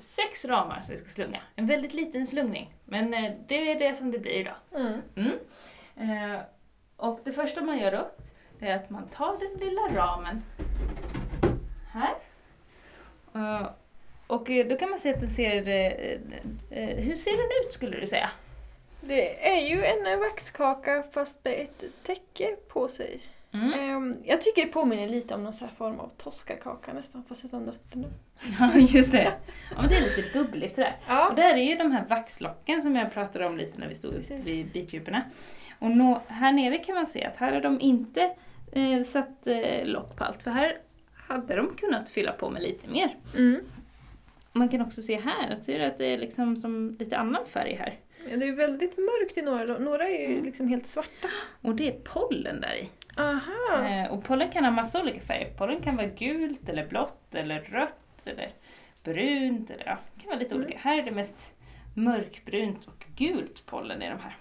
sex ramar som vi ska slunga. En väldigt liten slungning, men eh, det är det som det blir idag. Mm. Mm. Eh, och det första man gör då, det är att man tar den lilla ramen här. Eh, och då kan man se att den ser... eh, hur ser den ut skulle du säga? Det är ju en vaxkaka fast med ett täcke på sig. Mm. Ehm, jag tycker det påminner lite om någon så här form av toskakaka nästan fast utan nötterna. Ja, just det. Ja, men det är lite bubbligt sådär. Och Ja. där är ju de här vaxlocken som jag pratade om lite när vi stod Precis. vid bitdjuporna. Och nå, här nere kan man se att här har de inte eh, satt eh, lock på allt, för här hade de kunnat fylla på med lite mer. Mm. Man kan också se här, att, ser du att det är liksom som lite annan färg här. ja. Det är väldigt mörkt i några, några är ju Mm. liksom helt svarta. Och det är pollen där i. Aha! Eh, och pollen kan ha massa olika färger. Pollen kan vara gult eller blått eller rött eller brunt. Eller, ja, kan vara lite Mm. olika. Här är det mest mörkbrunt och gult pollen i de här.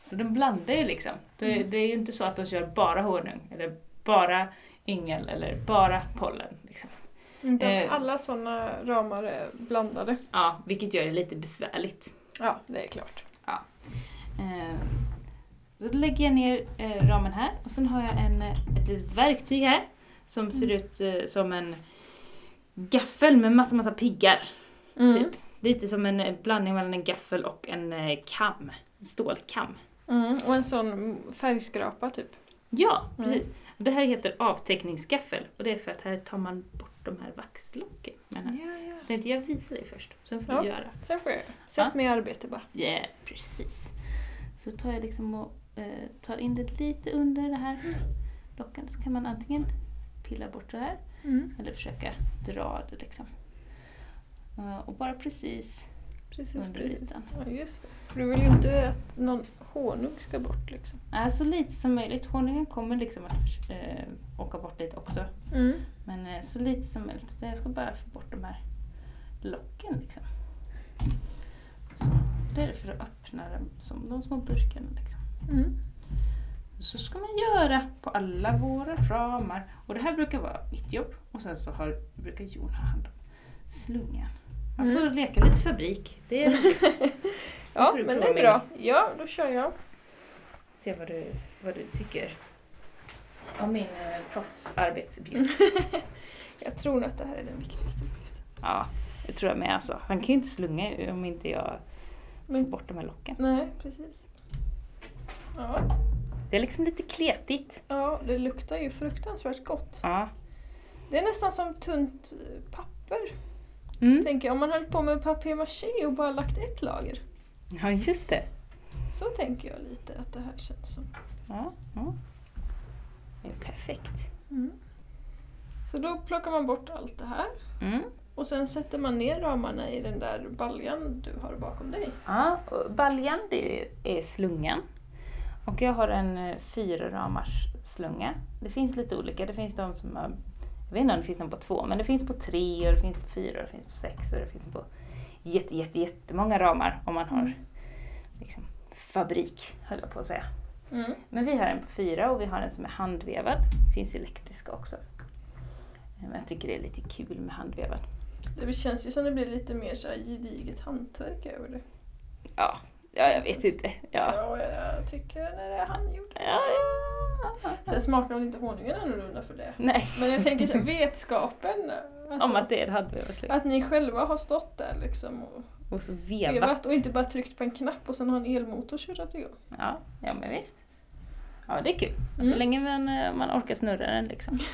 Så de blandar ju liksom. Det, Mm. det är ju inte så att de kör bara honung eller bara yngel eller bara pollen. Liksom. Utan Eh. Alla sådana ramar är blandade. Ja, vilket gör det lite besvärligt. Ja, det är klart. Eh, så då lägger jag ner eh, ramen här och sen har jag en, ett litet verktyg här som ser ut eh, som en gaffel med massa, massa piggar. Mm. Typ. Lite som en blandning mellan en gaffel och en eh, kam. En stålkam. Mm. Och en sån färgskrapa typ. Ja, Mm. precis. Det här heter avteckningsgaffel och det är för att här tar man bort de här vaxlocken. med den här. Ja, ja. Så tänkte jag visa dig först, sen får Ja. du göra. Sen får jag Sätt Ja. mig i arbete bara. Ja, yeah, precis. Så tar jag liksom och eh, tar in det lite under det här locken så kan man antingen pilla bort det här Mm. eller försöka dra det liksom. Eh, och bara precis Precis, under precis. ytan. Ja, just det. För du vill ju inte att någon honung ska bort liksom. Äh, så lite som möjligt. Honungen kommer liksom att eh, åka bort lite också. Mm. Men eh, så lite som möjligt. Jag ska bara få bort de här locken liksom. Så. Det är för att öppna dem som de små burkarna liksom. Mm. Så ska man göra på alla våra ramar. Och det här brukar vara mitt jobb. Och sen så har, brukar Jon ha hand om slungan. Man får Mm. leka lite fabrik. Det är. Ja, får men det är bra. Ja, då kör jag. Se vad du, vad du tycker om min eh, proffsarbetsuppgift. Jag tror nog att det här är den viktigaste uppgiften. ja, det tror jag med alltså. Han kan ju inte slunga om inte jag får Men, bort de här locken. nej, precis. Ja. Det är liksom lite kletigt. ja, det luktar ju fruktansvärt gott. Ja. Det är nästan som tunt papper. Mm. Tänker jag. Om man höll på med papier-maché och bara lagt ett lager. ja, just det. Så tänker jag lite att det här känns som. Ja, ja. Det är perfekt. Mm. Så då plockar man bort allt det här. Mm. Och sen sätter man ner ramarna i den där baljan du har bakom dig. Ja, och baljan det är slungan. Och jag har en eh, fyra ramars slunga. Det finns lite olika. Det finns de som har, jag vet inte om det finns någon på två, men det finns på tre och det finns på fyra och det finns på sex och det finns på jätte, jätte, jättemånga ramar om man har Mm. liksom, fabrik, höll jag på att säga. Mm. Men vi har en på fyra och vi har en som är handvevad. Det finns elektriska också. Eh, Men jag tycker det är lite kul med handvevad. Det känns ju som det blir lite mer så här gediget hantverk över det. Ja, ja jag vet inte. Ja, Ja, jag tycker när det är handgjort. ja, ja. Sen smakar väl inte honungen annorlunda för det. Nej. Men jag tänker så vetskapen. Alltså, Om att det är en handvevad slunga. att ni själva har stått där liksom och Och så vevat. vevat. och inte bara tryckt på en knapp och sen har en elmotor kört igång. Ja, ja men visst. Ja, det är kul. Så Mm. länge man, eh, man orkar snurra den liksom.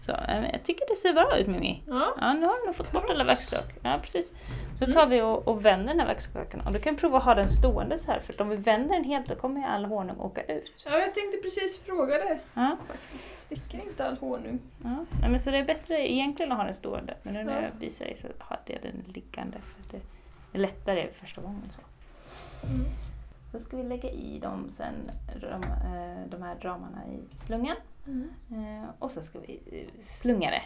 Så, eh, jag tycker det ser bra ut Mimi. Ja. Ja, nu har du nog fått bort alla växtlock. Ja, precis. Så Mm. tar vi och, och vänder den här växtkakan. Och du kan prova att ha den stående så här. För att om vi vänder den helt då kommer ju all honung åka ut. ja, jag tänkte precis fråga det Ja, faktiskt. Sticker inte all honung? ja. Nej, men så det är bättre egentligen att ha den stående. Men nu när Ja. jag visar dig så hade jag den liggande. För att det är lättare första gången. Så. Mm. Då ska vi lägga i dem sen, ram, eh, de här ramarna i slungan. Mm. Eh, och så ska vi eh, slunga det.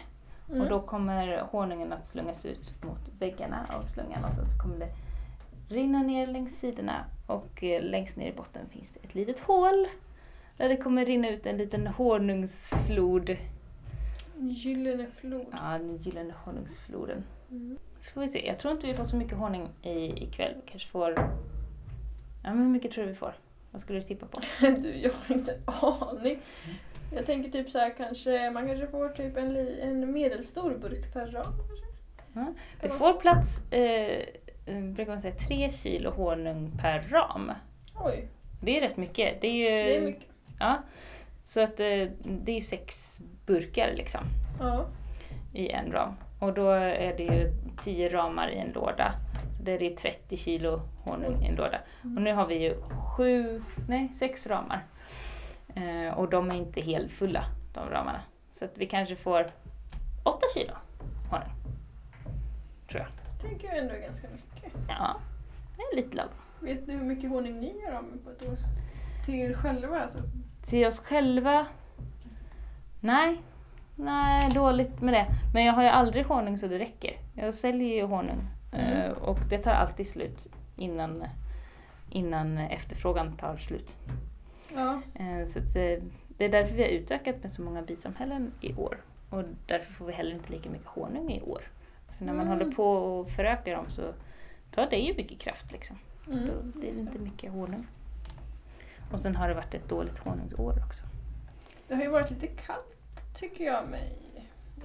Mm. Och då kommer honungen att slungas ut mot väggarna av slungan och sen så kommer det rinna ner längs sidorna och längst ner i botten finns det ett litet hål där det kommer rinna ut en liten honungsflod Gyllene flod. Ja, den gyllene honungsfloden. Mm. Så får vi se. Jag tror inte vi får så mycket honung i, ikväll. Vi kanske får... Ja, men hur mycket tror du vi får? Vad skulle du tippa på? Du, jag har inte en aning. Jag tänker typ så här kanske, man kanske får typ en, li, en medelstor burk per ram. Kanske. Ja, Det Kan man- får plats, eh, eh, brukar man säga, tre kilo honung per ram. Oj, Det är rätt mycket. Det är ju, det är mycket. Ja, så att eh, det är ju sex burkar liksom Ja. i en ram. Och då är det ju 10 ramar i en låda. Det är det 30 kilo honung i en låda. Och nu har vi ju sju, nej sex ramar. Eh, och de är inte helt fulla, de ramarna. Så att vi kanske får 8 kilo honung. Tror jag. Det tänker jag ändå ganska mycket. Ja, det är lite lagom. Vet du hur mycket honung ni gör av med på ett år? Till er själva alltså? Till oss själva? Nej. Nej, dåligt med det. Men jag har ju aldrig honung så det räcker. Jag säljer ju honung Mm. och det tar alltid slut innan, innan efterfrågan tar slut. Ja. Eh, Så att, eh, det är därför vi har utökat med så många bisamhällen i år. Och därför får vi heller inte lika mycket honung i år. För när man Mm. håller på och förökar dem så tar det ju mycket kraft liksom. Så Mm, då blir det inte mycket honung. Och sen har det varit ett dåligt honungsår också. Det har ju varit lite kallt tycker jag mig.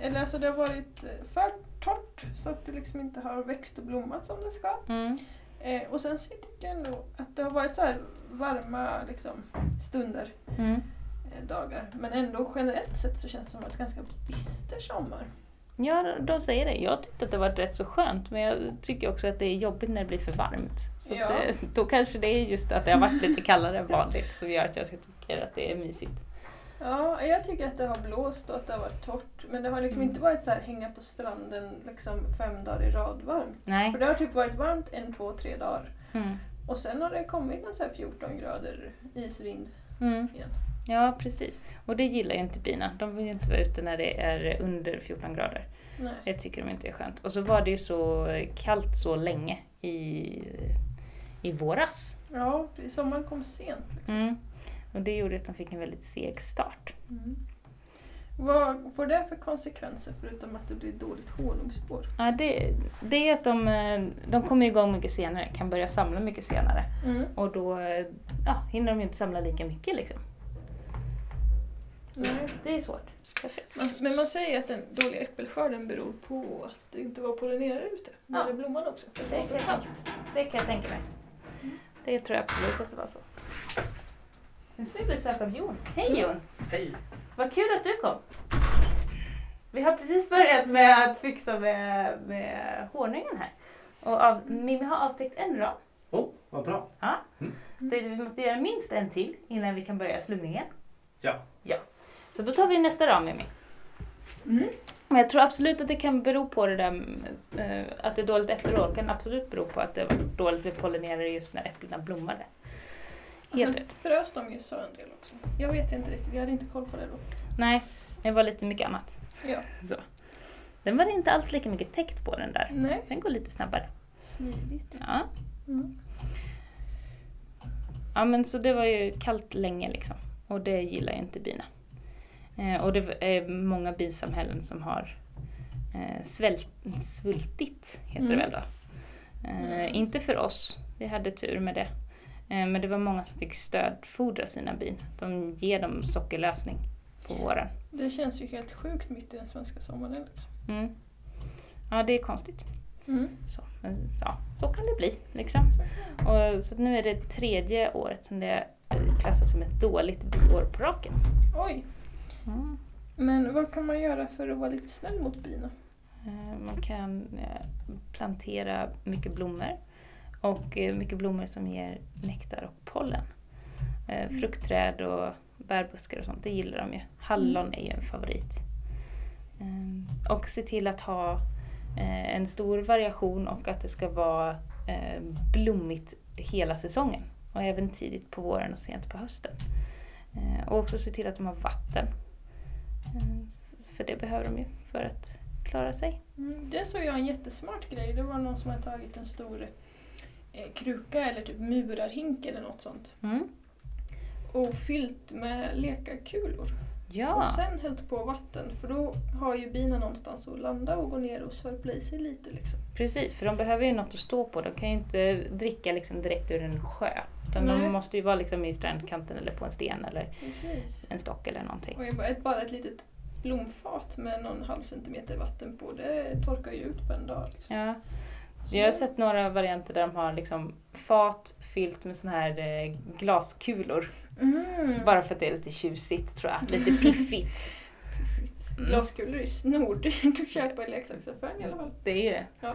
Eller alltså det har varit eh, för torrt så att det liksom inte har växt och blommat som det ska. Mm. Eh, och sen så tycker jag ändå att det har varit så här varma liksom, stunder, Mm. eh, dagar. Men ändå generellt sett så känns det som ett ganska bister sommar. Ja, de säger det. Jag tyckte att det var rätt så skönt, men jag tycker också att det är jobbigt när det blir för varmt. Så att Ja. det, då kanske det är just att det har varit lite kallare än vanligt som gör att jag tycker att det är mysigt. Ja, jag tycker att det har blåst och att det har varit torrt. Men det har liksom Mm. inte varit så här hänga på stranden liksom fem dagar i rad varmt. Nej. För det har typ varit varmt en, två, tre dagar. Mm. Och sen har det kommit en så här 14 grader isvind Mm. igen. Ja, precis. Och det gillar ju inte bina. De vill ju inte vara ute när det är under 14 grader. Nej. Det tycker de inte är skönt. Och så var det ju så kallt så länge i, i våras. Ja, sommaren kom sent. Liksom. Mm. Och det gjorde att de fick en väldigt seg start. Mm. Vad får det för konsekvenser förutom att det blir dåligt honungsspår? Ja, det, det är att de, eh, de kommer igång mycket senare, kan börja samla mycket senare. Mm. Och då ja, hinner de inte samla lika mycket liksom. Nej. det är svårt. Man, men man säger att den dåliga äppelskörden beror på att det inte var pollinerare ute. När Ja. det blommade också. För det Det var för kallt. det kan jag tänka mig. Det tror jag absolut att det var så. Nu får vi besök av Jon. Hej Jon! Hej! Vad kul att du kom! Vi har precis börjat med att fixa med, med honungen här. Och av, Mimmi har avtäckt en ram. Oh, vad bra. Det, vi måste göra minst en till innan vi kan börja slumningen. Ja. Ja. Så då tar vi nästa ram Mimmi. Mm. Men jag tror absolut att det kan bero på det där eh, att det är dåligt äppelår. kan absolut bero på att det var dåligt med pollinerare just när äpplena blommade. Helt rätt. frös de ju så en del också. Jag vet inte riktigt, jag hade inte koll på det då. Nej, det var lite mycket annat. Ja. Så. Den var inte alls lika mycket täckt på den där. Nej. Den går lite snabbare. Smidigt. Ja. Mm. ja, men så det var ju kallt länge liksom. Och det gillar ju inte bina. Eh, och det är många bisamhällen som har eh, svält, svultit, heter det Mm. väl då. Eh, Mm. Inte för oss, vi hade tur med det. Eh, men det var många som fick stödfodra sina bin. De ger dem sockerlösning på våren. Det känns ju helt sjukt mitt i den svenska sommaren. Liksom. Mm. Ja, det är konstigt. Mm. Så, men, ja, så kan det bli. Liksom. Och, så nu är det tredje året som det eh, klassas som ett dåligt biår på raken. Oj, Mm. men vad kan man göra för att vara lite snäll mot bina? Eh, Man kan plantera mycket blommor och eh, mycket blommor som ger nektar och pollen. Eh, Fruktträd och bärbuskar och sånt, det gillar de ju. Hallon är ju en favorit. Eh, Och se till att ha en stor variation och att det ska vara blommigt hela säsongen. Och även tidigt på våren och sent på hösten. Och också se till att de har vatten. För det behöver de ju för att klara sig. Mm. Det såg jag en jättesmart grej. Det var någon som hade tagit en stor kruka eller typ murarhink eller något sånt Mm. och fyllt med lekarkulor. Ja, Och sen hällt på vatten för då har ju bina någonstans att landa och gå ner och sörpla i sig lite liksom. precis. För de behöver ju något att stå på. De kan ju inte dricka liksom direkt ur en sjö. Utan Nej. de måste ju vara liksom i strandkanten eller på en sten eller Precis. en stock eller någonting. Och bara ett litet blomfat med någon halv centimeter vatten på det torkar ju ut på en dag. Liksom. Ja. Jag har sett några varianter där de har liksom fat fyllt med såna här eh, glaskulor. Mm. Bara för att det är lite tjusigt tror jag. Lite piffigt. Mm. Glaskulor är ju snordyrt att köpa i leksaksaffären i alla fall. Det är ju det. Ja.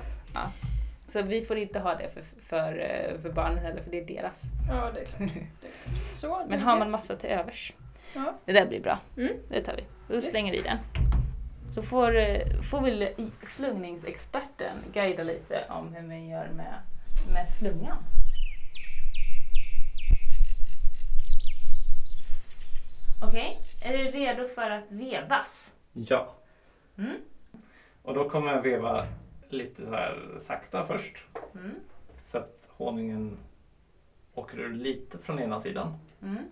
Så vi får inte ha det för, för, eh, för barnen heller för det är deras. Ja, det är klart. Det är klart. Så, Men det- har man massa till övers. Ja. Det där blir bra. Mm. Det tar vi. Då slänger vi den. Så får, eh, får väl slungningsexperten guida lite om hur man gör med, med slungan. Okej, är du redo för att vevas? Ja. Mm. Och då kommer jag veva lite så här sakta först. Mm. Så att honungen åker ur lite från ena sidan. Mm.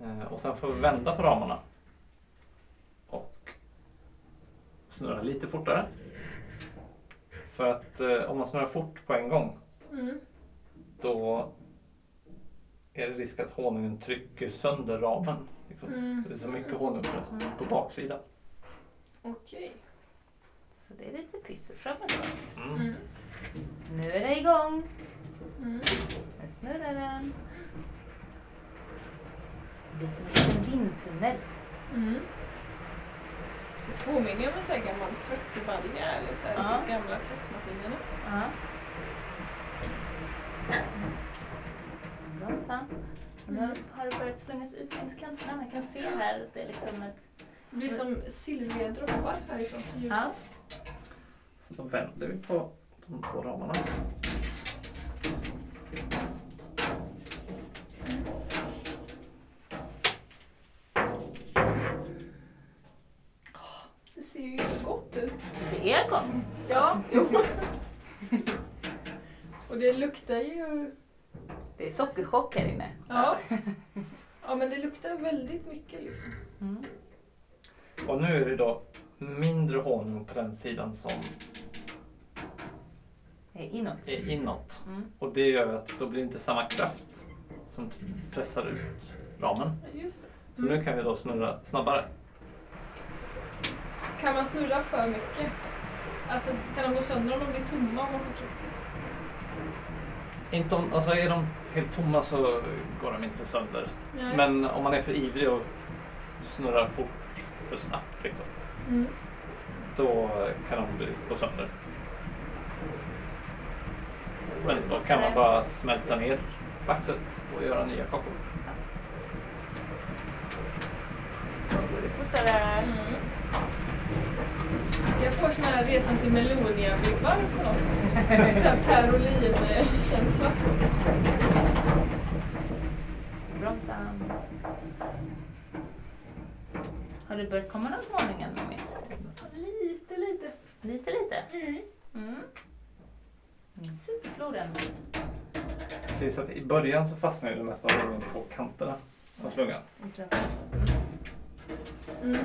Eh, Och sen får vi vända på ramarna. Och snurra lite fortare. För att eh, om man snurrar fort på en gång Mm. då är det risk att honungen trycker sönder ramen. Liksom. Mm. För det är så mycket honung på, på baksidan. Okej. Så det är lite pyssel fram och tillbaka. Mm. Mm. Nu är det igång. Mm. Nu snurrar den. Det blir som en liten vindtunnel. Mm. Det påminner om en sån här gammal tvättbalja eller så här Ja. de gamla tvättmaskinerna. Ja. Bromsa. Och nu Mm. har det börjat slungas ut längs kanterna. Man kan se här att det är liksom ett... Det blir som silvriga droppar härifrån ljuset. Ja. Så då vänder vi på de två ramarna. Gott ut. Det är gott. Ja, jo. Och det luktar ju... Det är sockerchock här inne. Ja. Ja men det luktar väldigt mycket liksom. Mm. Och nu är det då mindre honung på den sidan som Det är inåt. är inåt. Mm. Och det gör att då blir det inte samma kraft som pressar ut ramen. Ja, Just det. Så nu kan vi då snurra snabbare. Kan man snurra för mycket? Alltså kan de gå sönder om de blir tomma om man fortsätter? Inte om, alltså är de helt tomma så går de inte sönder. Nej. Men om man är för ivrig och snurrar fort för snabbt liksom, Mm. då kan de bli, gå sönder. Men då kan man bara smälta ner vaxet och göra nya kakor. Då går det fortare. Mm. Så jag får sån här resan till Melonia-vibbar på något sätt. Så här Perolin-känsla. Bromsa. Har det börjat komma någon honung än mer? Lite, lite. Lite, lite. Mm. Mm. Superfloden. Det är så att I början så fastnar ju det mesta av på kanterna av slungan. Mm. Mm.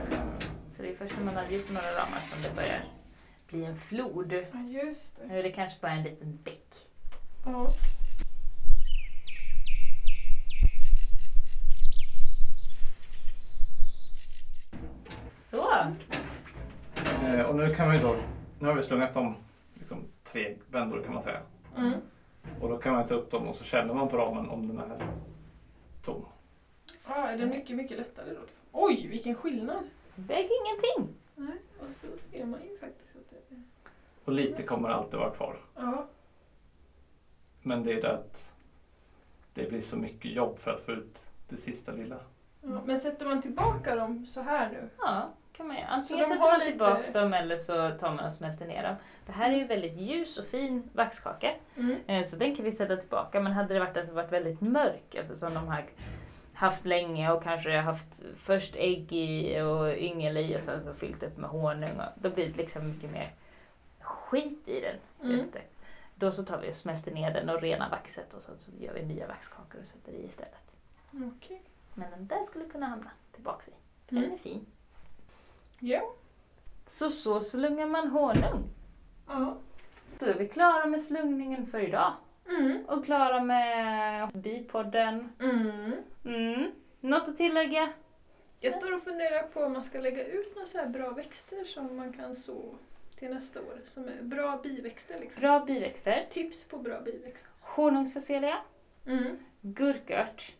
Så det är först när man har gjort några ramar som det börjar bli en flod. Ja, just det. Nu är det kanske bara en liten bäck. Ja. Så! Eh, och nu kan vi då, nu har vi slungat dem liksom, tre vändor kan man säga. Mm. Och då kan man ta upp dem och så känner man på ramen om den är tom. Ja, är det mycket, mycket lättare då? Oj, vilken skillnad! Väg ingenting! Nej, och så ser man ju faktiskt att det är... Och lite kommer alltid vara kvar. Ja. Men det är det att det blir så mycket jobb för att få ut det sista lilla. ja. Men sätter man tillbaka dem så här nu? Ja, kan man ju. Antingen sätter man lite- tillbaks dem eller så tar man och smälter ner dem. Det här är ju väldigt ljus och fin vaxkaka. Mm. Eh, Så den kan vi sätta tillbaka. Men hade det varit, alltså, varit väldigt mörk, alltså som de har haft länge och kanske haft först ägg i och yngel i och sen så fyllt upp med honung. Och då blir det liksom mycket mer skit i den. Mm. Då så tar vi och smälter ner den och renar vaxet och sen så gör vi nya vaxkakor och sätter i istället. Okej. Men den där skulle kunna hamna tillbaks i. Den Mm. är fin. Ja. Så så slungar man honung. Ja. Då är vi klara med slungningen för idag. Mm. Och klara med bipodden. Mm. Mm. Något att tillägga? Jag står och funderar på om man ska lägga ut några så här bra växter som man kan så till nästa år. Som är bra biväxter liksom. Bra biväxter. Tips på bra biväxter. Honungsfacelia. Mm. Gurkört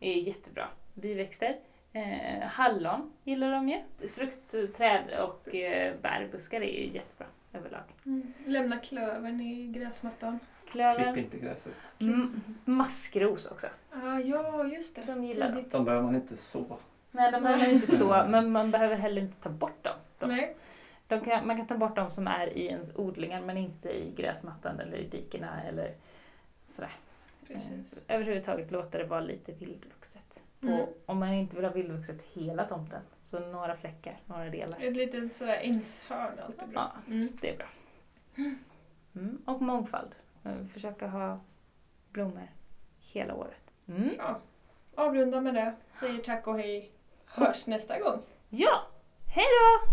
är jättebra biväxter. Eh, hallon gillar de ju. Fruktträd och eh, bärbuskar är ju jättebra överlag. Mm. Lämna klövern i gräsmattan. Klipp Klöver. inte gräset. Mm, maskros också. Ah, ja, just det. De gillar dem. De behöver man inte så. Nej, de behöver inte så, men man behöver heller inte ta bort dem. De, Nej. de kan, man kan ta bort dem som är i ens odlingar, men inte i gräsmattan eller i dikena eller sådär. Precis. Eh, Överhuvudtaget låta det vara lite vildvuxet. Mm. Om man inte vill ha vildvuxet hela tomten, så några fläckar, några delar. Ett litet sådär ängshörn är alltid bra. Ja, Mm. det är bra. Mm. Och mångfald. Eh, Försöka ha blommor hela året. Mm. Ja. Avrunda med det. Säger tack och hej. Hörs nästa gång. Ja, hej då!